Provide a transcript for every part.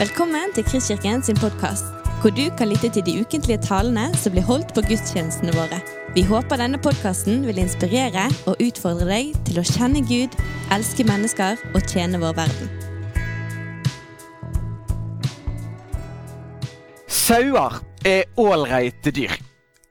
Velkommen til Kristkirken sin podkast, hvor du kan lytte til de ukentlige talene som blir holdt på gudstjenestene våre. Vi håper denne podkasten vil inspirere og utfordre deg til å kjenne Gud, elske mennesker og tjene vår verden. Sauer er ålreite dyr.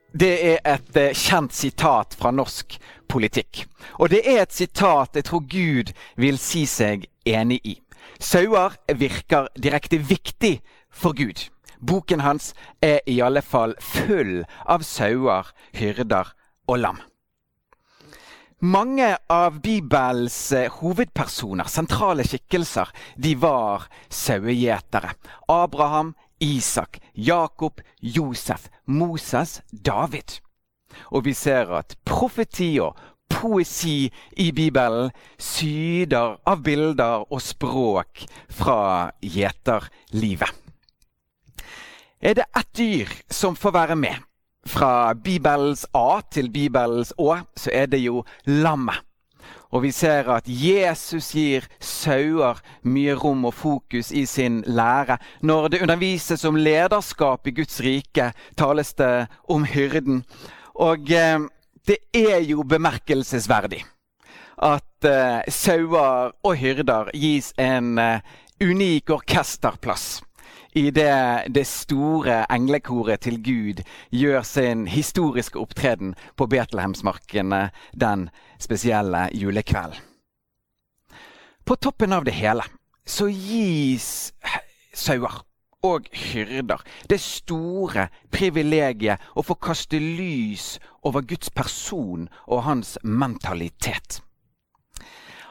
Det er et eh, kjent sitat fra norsk politikk. Og det er et sitat jeg tror Gud vil si seg enig i. Sauer virker direkte viktig for Gud. Boken hans er i alle fall full av sauer, hyrder og lam. Mange av Bibels eh, hovedpersoner, sentrale skikkelser, de var sauegjetere. Abraham, Isak, Jakob, Josef, Moses, David. Og vi ser at profeti og poesi i Bibelen syder av bilder og språk fra gjeterlivet. Er det ett dyr som får være med, fra Bibelens A til Bibelens Å, så er det jo lammet. Og vi ser at Jesus gir sauer mye rom og fokus i sin lære. Når det undervises om lederskap i Guds rike, tales det om hyrden. Og eh, det er jo bemerkelsesverdig at uh, sauer og hyrder gis en uh, unik orkesterplass i det det store englekoret til Gud gjør sin historiske opptreden på Betlehemsmarkene den spesielle julekvelden. På toppen av det hele så gis sauer og hyrder det store privilegiet å få kaste lys over Guds person og hans mentalitet.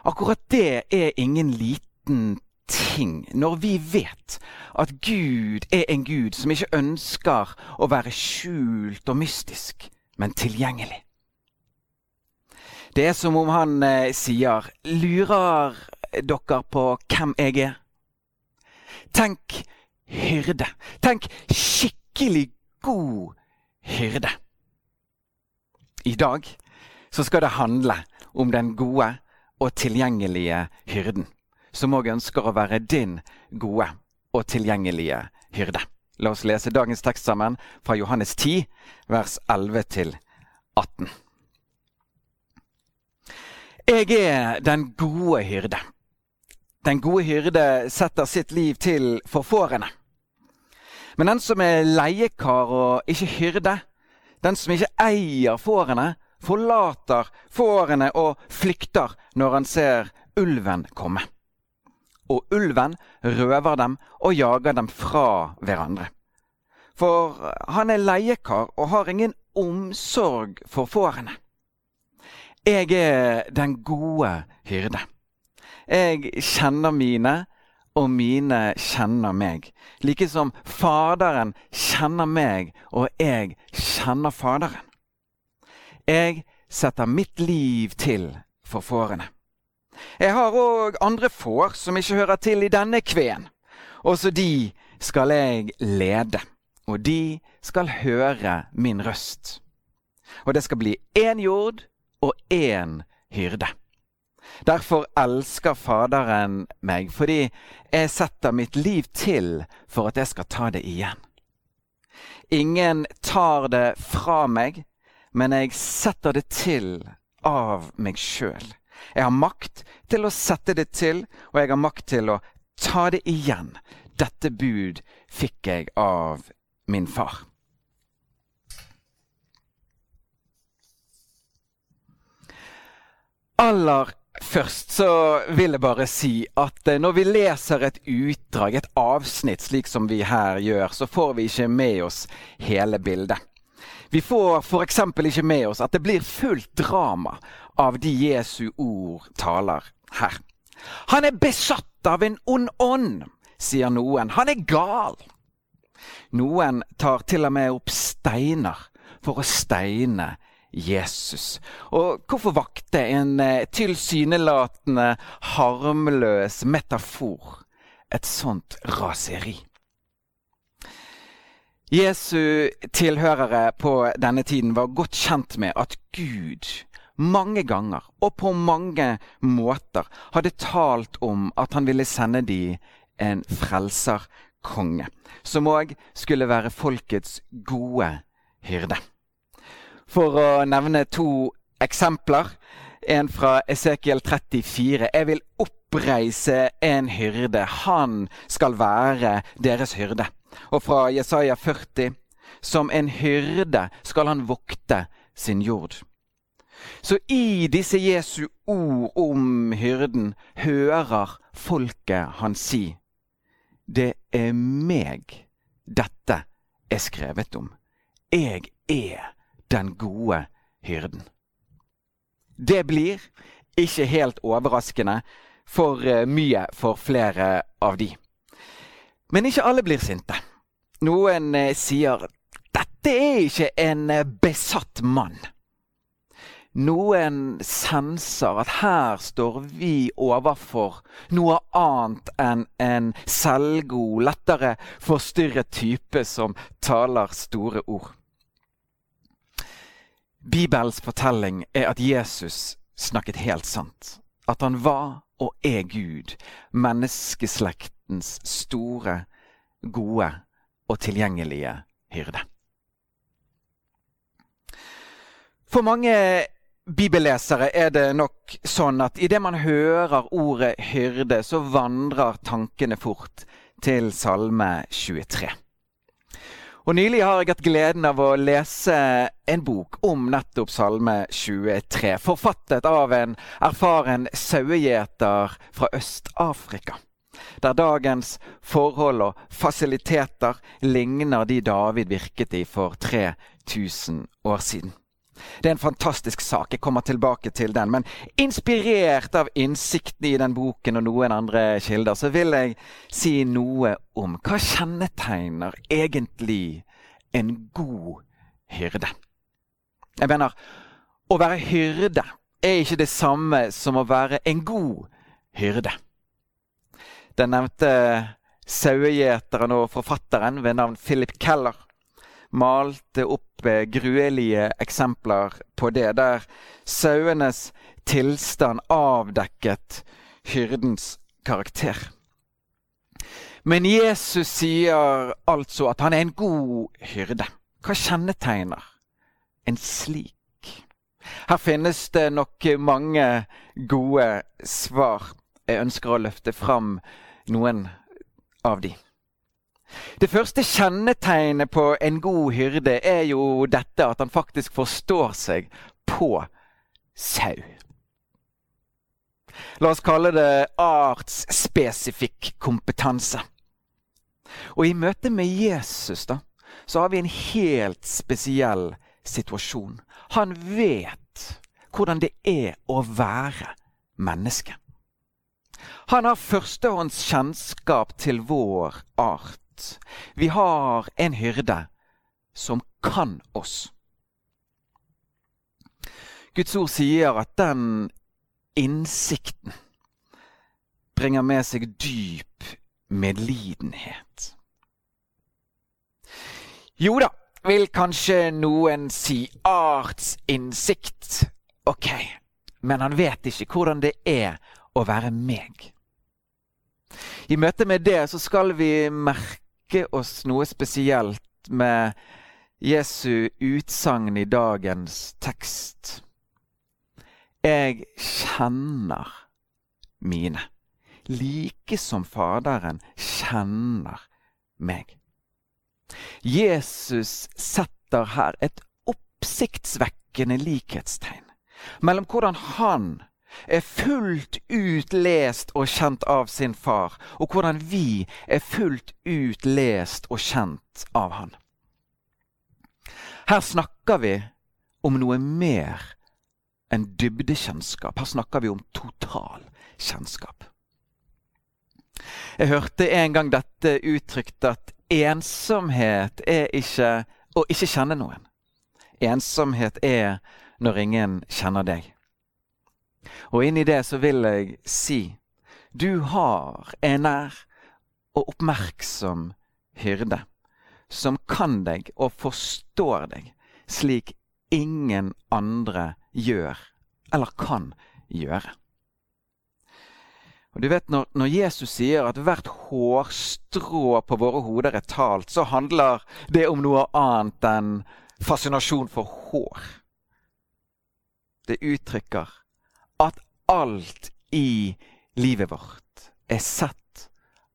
Akkurat det er ingen liten ting når vi vet at Gud er en Gud som ikke ønsker å være skjult og mystisk, men tilgjengelig. Det er som om han eh, sier, 'Lurer dere på hvem jeg er?' Tenk hyrde. Tenk skikkelig god hyrde. I dag så skal det handle om den gode og tilgjengelige hyrden, som òg ønsker å være din gode og tilgjengelige hyrde. La oss lese dagens tekst sammen fra Johannes 10, vers 11 til 18. Jeg er den gode hyrde. Den gode hyrde setter sitt liv til for fårene. Men den som er leiekar og ikke hyrde, den som ikke eier fårene, forlater fårene og flykter når han ser ulven komme. Og ulven røver dem og jager dem fra hverandre. For han er leiekar og har ingen omsorg for fårene. Jeg er den gode hyrde. Jeg kjenner mine, og mine kjenner meg. Like som Faderen kjenner meg, og jeg kjenner Faderen. Jeg setter mitt liv til for fårene. Jeg har òg andre får som ikke hører til i denne kveen. Også de skal jeg lede, og de skal høre min røst. Og det skal bli én jord og én hyrde. Derfor elsker Faderen meg, fordi jeg setter mitt liv til for at jeg skal ta det igjen. Ingen tar det fra meg, men jeg setter det til av meg sjøl. Jeg har makt til å sette det til, og jeg har makt til å ta det igjen. Dette bud fikk jeg av min far. Aller Først så vil jeg bare si at eh, når vi leser et utdrag, et avsnitt, slik som vi her gjør, så får vi ikke med oss hele bildet. Vi får f.eks. ikke med oss at det blir fullt drama av de Jesu ord taler her. Han er besatt av en ond ånd, sier noen. Han er gal. Noen tar til og med opp steiner for å steine Jesus. Og hvorfor vakte en eh, tilsynelatende harmløs metafor et sånt raseri? Jesu tilhørere på denne tiden var godt kjent med at Gud mange ganger og på mange måter hadde talt om at han ville sende dem en frelser konge, som òg skulle være folkets gode hyrde. For å nevne to eksempler. En fra Esekiel 34. Jeg vil oppreise en hyrde. Han skal være deres hyrde. Og fra Jesaja 40. Som en hyrde skal han vokte sin jord. Så i disse Jesu ord om hyrden hører folket han si Det er meg dette er skrevet om. Jeg er den gode hyrden. Det blir, ikke helt overraskende, for eh, mye for flere av de. Men ikke alle blir sinte. Noen eh, sier dette er ikke en eh, besatt mann. Noen senser at her står vi overfor noe annet enn en selvgod, lettere forstyrret type som taler store ord. Bibels fortelling er at Jesus snakket helt sant. At han var og er Gud, menneskeslektens store, gode og tilgjengelige hyrde. For mange bibellesere er det nok sånn at idet man hører ordet hyrde, så vandrer tankene fort til Salme 23. Og Nylig har jeg hatt gleden av å lese en bok om nettopp Salme 23. Forfattet av en erfaren sauegjeter fra Øst-Afrika. Der dagens forhold og fasiliteter ligner de David virket i for 3000 år siden. Det er en fantastisk sak. Jeg kommer tilbake til den. Men inspirert av innsikten i den boken og noen andre kilder, så vil jeg si noe om hva kjennetegner egentlig en god hyrde. Jeg mener, å være hyrde er ikke det samme som å være en god hyrde. Den nevnte sauegjeteren og forfatteren ved navn Philip Keller malte opp eh, gruelige eksempler på det, der sauenes tilstand avdekket hyrdens karakter. Men Jesus sier altså at han er en god hyrde. Hva kjennetegner en slik? Her finnes det nok mange gode svar. Jeg ønsker å løfte fram noen av de. Det første kjennetegnet på en god hyrde er jo dette at han faktisk forstår seg på sau. La oss kalle det artsspesifikk kompetanse. Og i møte med Jesus da, så har vi en helt spesiell situasjon. Han vet hvordan det er å være menneske. Han har førstehånds kjennskap til vår art. Vi har en hyrde som kan oss. Guds ord sier at den innsikten bringer med seg dyp medlidenhet. Jo da, vil kanskje noen si artsinnsikt. Ok, men han vet ikke hvordan det er å være meg. I møte med det så skal vi merke merke oss noe spesielt med Jesu utsagn i dagens tekst. Jeg kjenner mine, like som Faderen kjenner meg. Jesus setter her et oppsiktsvekkende likhetstegn mellom hvordan han er fullt ut lest og kjent av sin far, og hvordan vi er fullt ut lest og kjent av han. Her snakker vi om noe mer enn dybdekjennskap. Her snakker vi om total kjennskap. Jeg hørte en gang dette uttrykt at ensomhet er ikke å ikke kjenne noen. Ensomhet er når ingen kjenner deg. Og inni det så vil jeg si du har en nær og oppmerksom hyrde som kan deg og forstår deg slik ingen andre gjør eller kan gjøre. Og du vet, når, når, Jesus sier at hvert hårstrå på våre hoder er talt, så handler det om noe annet enn fascinasjon for hår. Det uttrykker at alt i livet vårt er sett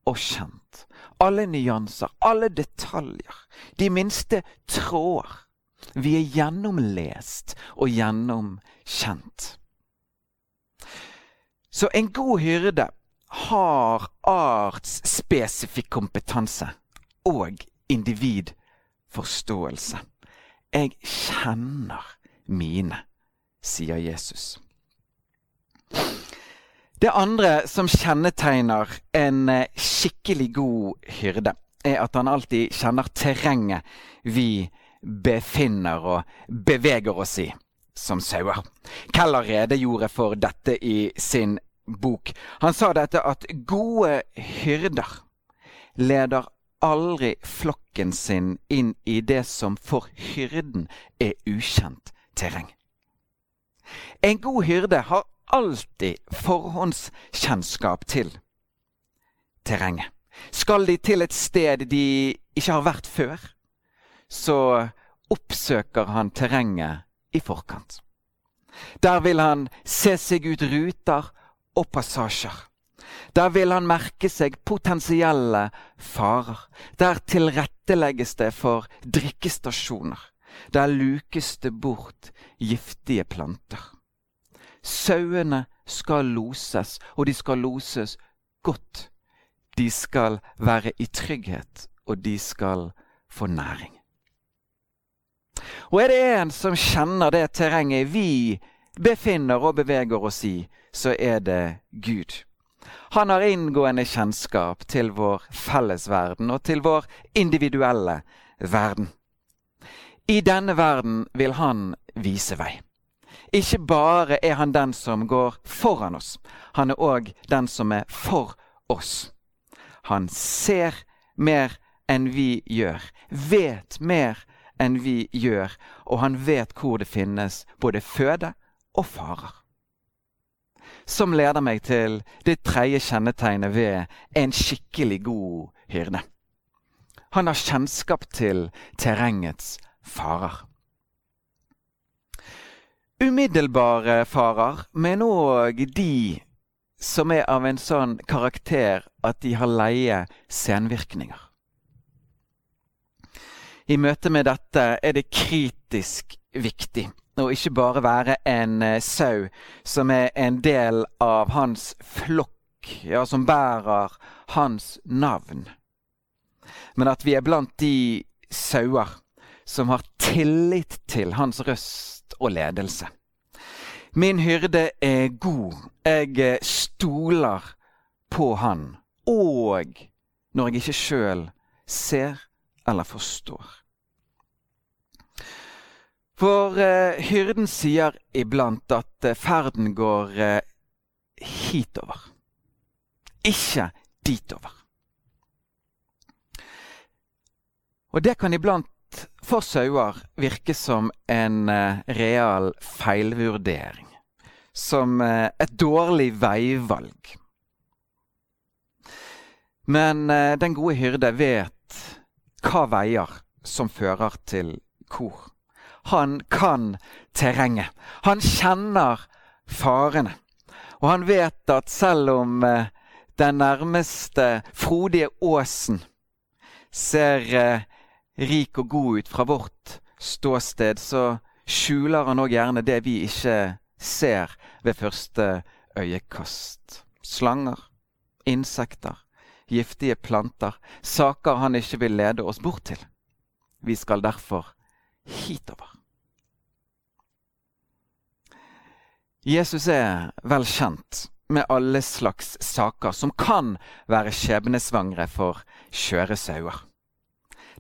og kjent. Alle nyanser, alle detaljer, de minste tråder. Vi er gjennomlest og gjennomkjent. Så en god hyrde har artsspesifikk kompetanse og individforståelse. Jeg kjenner mine, sier Jesus. Det andre som kjennetegner en skikkelig god hyrde, er at han alltid kjenner terrenget vi befinner og beveger oss i som sauer. Keller redegjorde for dette i sin bok. Han sa dette at gode hyrder leder aldri flokken sin inn i det som for hyrden er ukjent terreng. En god hyrde har alltid forhåndskjennskap til terrenget. Skal de til et sted de ikke har vært før, så oppsøker han terrenget i forkant. Der vil han se seg ut ruter og passasjer. Der vil han merke seg potensielle farer. Der tilrettelegges det for drikkestasjoner. Der lukes det bort giftige planter. Sauene skal loses, og de skal loses godt. De skal være i trygghet, og de skal få næring. Og er det en som kjenner det terrenget vi befinner og beveger oss i, så er det Gud. Han har inngående kjennskap til vår fellesverden og til vår individuelle verden. I denne verden vil han vise vei. Ikke bare er han den som går foran oss, han er òg den som er for oss. Han ser mer enn vi gjør, vet mer enn vi gjør, og han vet hvor det finnes både føde og farer. Som leder meg til det tredje kjennetegnet ved en skikkelig god hyrde. Han har kjennskap til terrengets farer. Umiddelbare farer, men òg de som er av en sånn karakter at de har leie senvirkninger. I møte med dette er det kritisk viktig å ikke bare være en uh, sau som er en del av hans flokk, ja, som bærer hans navn. Men at vi er blant de sauer som har tillit til hans røst og ledelse. Min hyrde er god. Jeg eh, stoler på han. Og når jeg ikke sjøl ser eller forstår. For eh, hyrden sier iblant at eh, ferden går eh, hitover, ikke ditover. Og det kan iblant for sauer virke som en eh, real feilvurdering. Som eh, et dårlig veivalg. Men eh, den gode hyrde vet hva veier som fører til kor. Han kan terrenget. Han kjenner farene. Og han vet at selv om den nærmeste frodige åsen ser rik og god ut fra vårt ståsted, så skjuler han òg gjerne det vi ikke ser ved første øyekast. Slanger, insekter, giftige planter, saker han ikke vil lede oss bort til. Vi skal derfor hitover. Jesus er vel kjent med alle slags saker som kan være skjebnesvangre for skjøre sauer.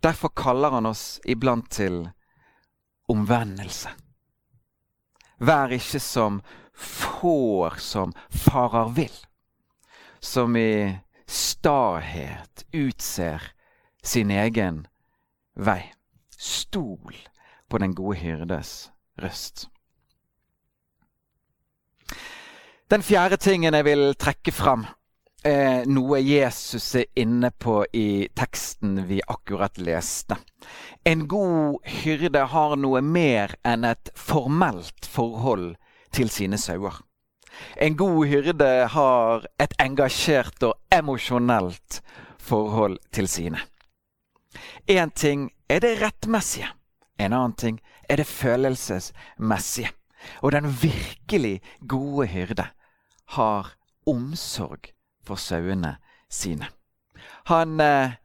Derfor kaller han oss iblant til omvendelse. Vær ikke som får som farer vill, som i stahet utser sin egen vei. Stol på den gode hyrdes røst. Den fjerde tingen jeg vil trekke fram, eh, noe Jesus er inne på i teksten vi akkurat leste. En god hyrde har noe mer enn et formelt forhold til sine sauer. En god hyrde har et engasjert og emosjonelt forhold til sine. Én ting er det rettmessige, en annen ting er det følelsesmessige. Og den virkelig gode hyrde har omsorg for sauene sine. Han eh,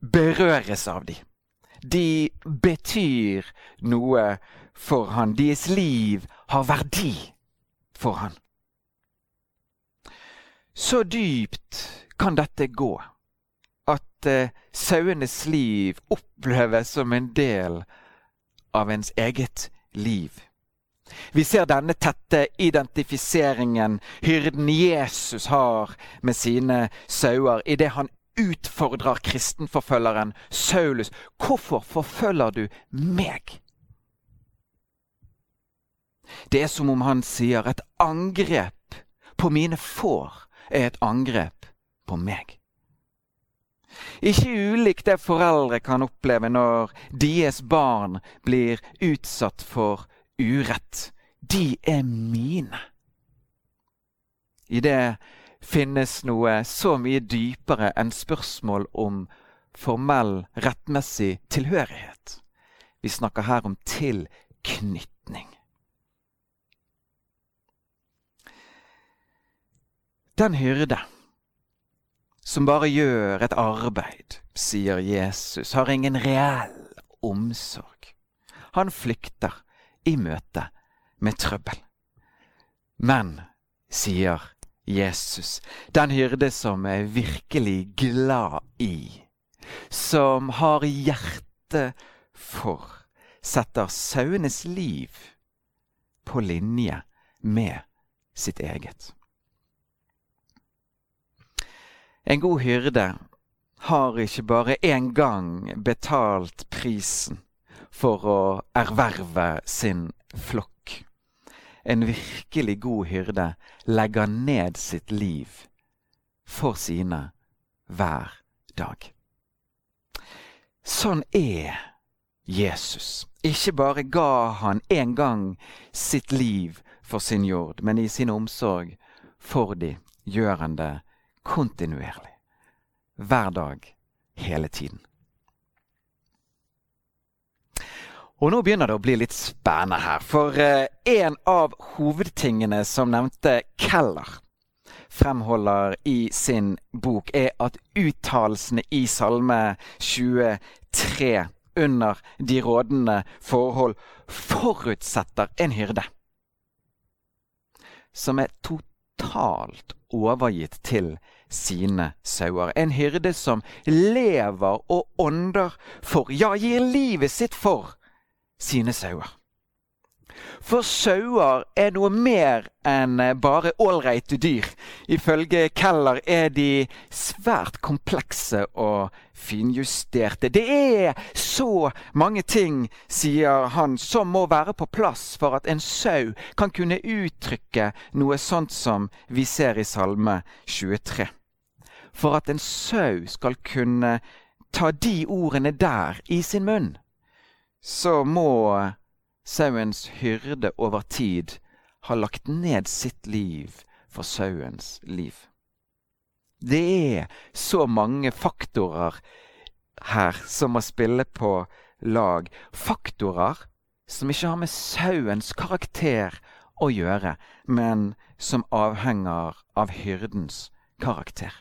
berøres av dem. De betyr noe for han. Deres liv har verdi for han. Så dypt kan dette gå at eh, sauenes liv oppleves som en del av ens eget liv. Vi ser denne tette identifiseringen hyrden Jesus har med sine sauer idet han utfordrer kristenforfølgeren Saulus. Hvorfor forfølger du meg? Det er som om han sier et angrep på mine får er et angrep på meg. Ikke ulikt det foreldre kan oppleve når deres barn blir utsatt for urett. De er mine. I det finnes noe så mye dypere enn spørsmål om formell, rettmessig tilhørighet. Vi snakker her om tilknytning. Den hyrde som bare gjør et arbeid, sier Jesus, har ingen reell omsorg. Han flykter i møte med trøbbel. Men, sier Jesus, den hyrde som er virkelig glad i, som har hjerte for, setter sauenes liv på linje med sitt eget. En god hyrde har ikke bare én gang betalt prisen for å erverve sin flokk. En virkelig god hyrde legger ned sitt liv for sine hver dag. Sånn er Jesus. Ikke bare ga han en gang sitt liv for sin jord, men i sin omsorg for de gjør han det kontinuerlig. Hver dag, hele tiden. Og nå begynner det å bli litt spennende her. For eh, en av hovedtingene som nevnte Keller fremholder i sin bok, er at uttalelsene i Salme 23 under de rådende forhold forutsetter en hyrde som er totalt overgitt til sine sauer. En hyrde som lever og ånder for, ja, gir livet sitt for sine sauer. For sauer er noe mer enn bare ålreite dyr. Ifølge Keller er de svært komplekse og finjusterte. Det er så mange ting, sier han, som må være på plass for at en sau kan kunne uttrykke noe sånt som vi ser i Salme 23. For at en sau skal kunne ta de ordene der i sin munn så må sauens hyrde over tid ha lagt ned sitt liv for sauens liv. Det er så mange faktorer her som må spille på lag. Faktorer som ikke har med sauens karakter å gjøre, men som avhenger av hyrdens karakter.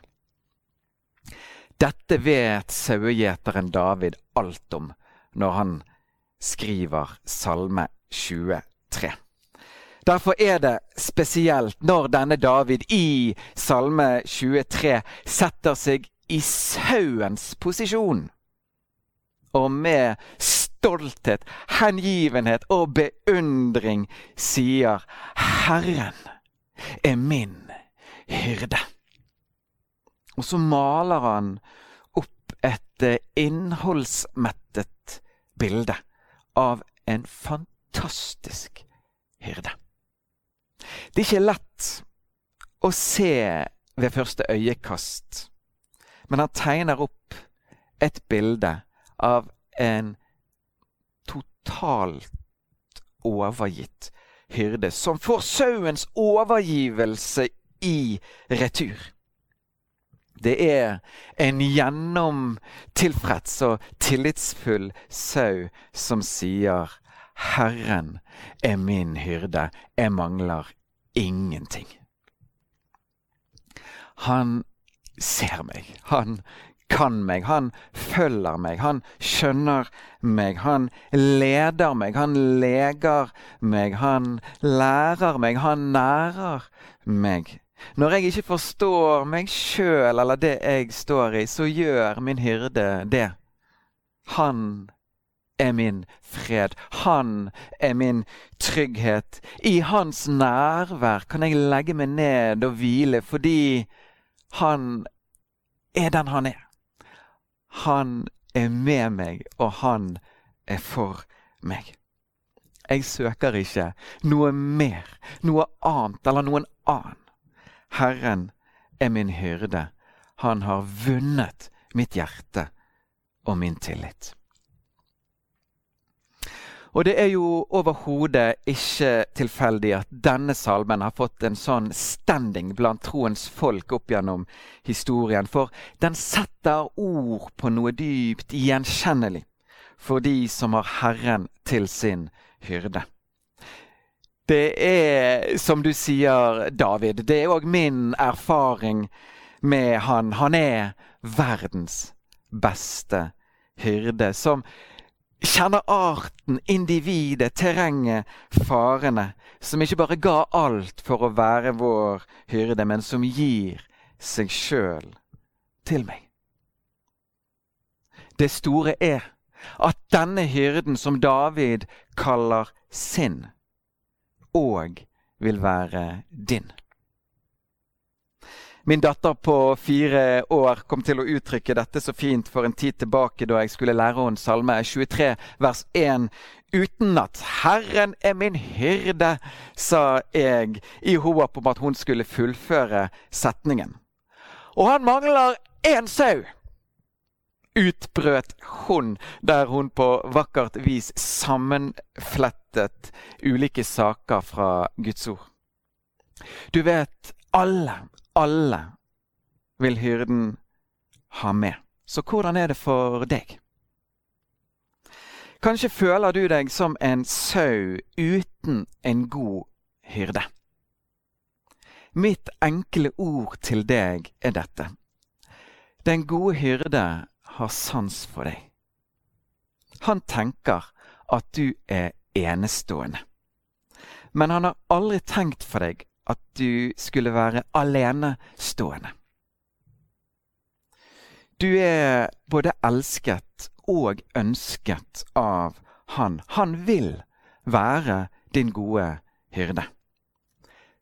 Dette vet sauegjeteren David alt om når han skriver Salme 23. Derfor er det spesielt når denne David i Salme 23 setter seg i sauens posisjon. Og med stolthet, hengivenhet og beundring sier Herren er min hyrde. Og så maler han opp et innholdsmettet bilde av en fantastisk hyrde. Det er ikke lett å se ved første øyekast. Men han tegner opp et bilde av en totalt overgitt hyrde som får sauens overgivelse i retur. Det er en gjennomtilfreds og tillitsfull sau som sier 'Herren er min hyrde, jeg mangler ingenting'. Han ser meg, han kan meg, han følger meg, han skjønner meg, han leder meg, han leger meg, han lærer meg, han nærer meg. Når jeg ikke forstår meg sjøl eller det jeg står i, så gjør min hyrde det. Han er min fred. Han er min trygghet. I hans nærvær kan jeg legge meg ned og hvile fordi han er den han er. Han er med meg, og han er for meg. Jeg søker ikke noe mer, noe annet eller noen annen. Herren er min hyrde. Han har vunnet mitt hjerte og min tillit. Og det er jo overhodet ikke tilfeldig at denne salmen har fått en sånn standing blant troens folk opp gjennom historien. For den setter ord på noe dypt gjenkjennelig for de som har Herren til sin hyrde. Det er, som du sier, David, det er òg min erfaring med han. Han er verdens beste hyrde. som kjenner arten, individet, terrenget, farene. Som ikke bare ga alt for å være vår hyrde, men som gir seg sjøl til meg. Det store er at denne hyrden, som David kaller sin, òg vil være din. Min datter på fire år kom til å uttrykke dette så fint for en tid tilbake da jeg skulle lære henne Salme 23 vers 1 utenat. 'Herren er min hyrde', sa jeg i håp om at hun skulle fullføre setningen. Og han mangler én sau! utbrøt hun, der hun på vakkert vis sammenflettet ulike saker fra Guds ord. Du vet, alle alle vil hyrden ha med. Så hvordan er det for deg? Kanskje føler du deg som en sau uten en god hyrde. Mitt enkle ord til deg er dette. Den gode hyrde har sans for deg. Han tenker at du er enestående. Men han har aldri tenkt for deg at du skulle være alenestående. Du er både elsket og ønsket av Han. Han vil være din gode hyrde.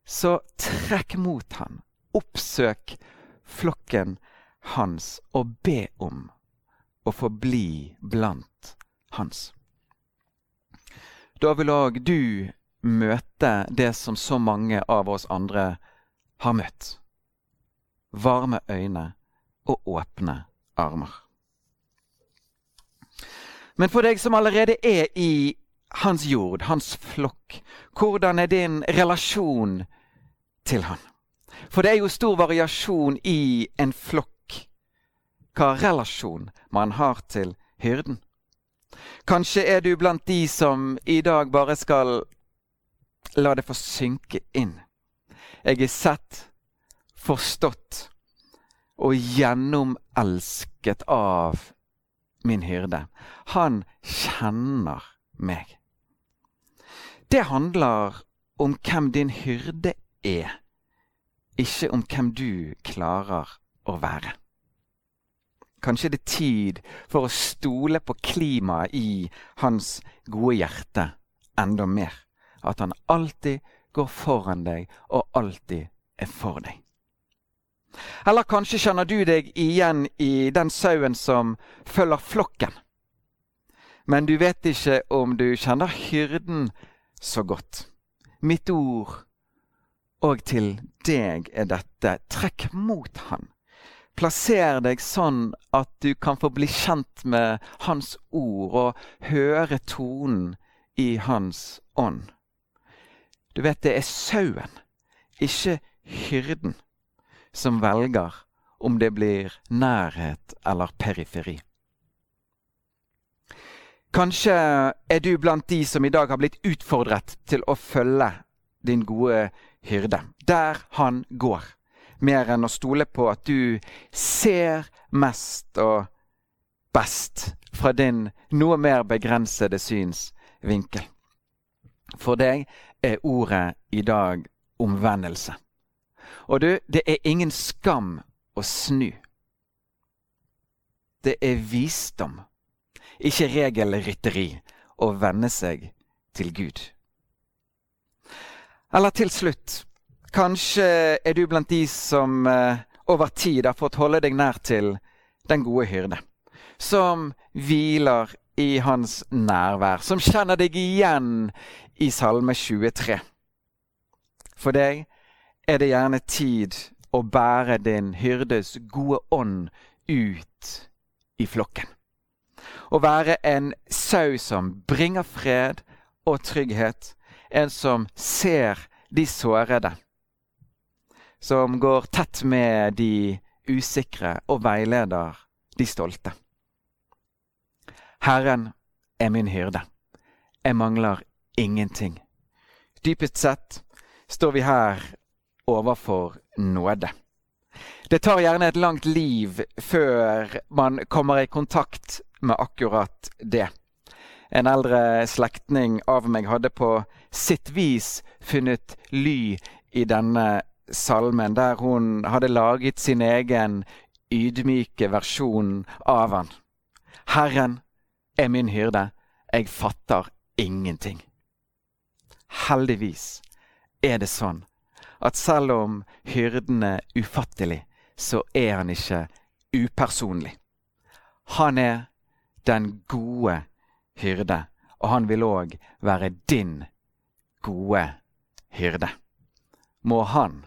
Så trekk mot han, oppsøk flokken hans og be om å få bli blant hans. Da vil òg du møte det som så mange av oss andre har møtt. Varme øyne og åpne armer. Men for deg som allerede er i hans jord, hans flokk, hvordan er din relasjon til han? For det er jo stor variasjon i en flokk hva relasjon man har til hyrden. Kanskje er du blant de som i dag bare skal La det få synke inn. Jeg er sett, forstått og gjennomelsket av min hyrde. Han kjenner meg. Det handler om hvem din hyrde er, ikke om hvem du klarer å være. Kanskje det er tid for å stole på klimaet i hans gode hjerte enda mer at han alltid går foran deg og alltid er for deg. Eller kanskje kjenner du deg igjen i den sauen som følger flokken. Men du vet ikke om du kjenner hyrden så godt. Mitt ord òg til deg er dette. Trekk mot han. Plasser deg sånn at du kan få bli kjent med hans ord og høre tonen i hans ånd. Du vet, det er sauen, ikke hyrden, som velger om det blir nærhet eller periferi. Kanskje er du blant de som i dag har blitt utfordret til å følge din gode hyrde, der han går, mer enn å stole på at du ser mest og best fra din noe mer begrensede synsvinkel. For deg er ordet i dag omvendelse. Og du, det er ingen skam å snu. Det er visdom, ikke regelrytteri, å venne seg til Gud. Eller til slutt, kanskje er du blant de som eh, over tid har fått holde deg nær til den gode hyrde, som hviler i hans nærvær, som kjenner deg igjen i Salme 23. For deg er det gjerne tid å bære din hyrdes gode ånd ut i flokken. Å være en sau som bringer fred og trygghet. En som ser de sårede. Som går tett med de usikre og veileder de stolte. Herren er min hyrde. Jeg mangler ingenting. Dypest sett står vi her overfor nåde. Det tar gjerne et langt liv før man kommer i kontakt med akkurat det. En eldre slektning av meg hadde på sitt vis funnet ly i denne salmen, der hun hadde laget sin egen ydmyke versjon av han. Herren er min hyrde, jeg fatter ingenting. Heldigvis er det sånn at selv om hyrden er ufattelig, så er han ikke upersonlig. Han er den gode hyrde, og han vil òg være din gode hyrde. Må han,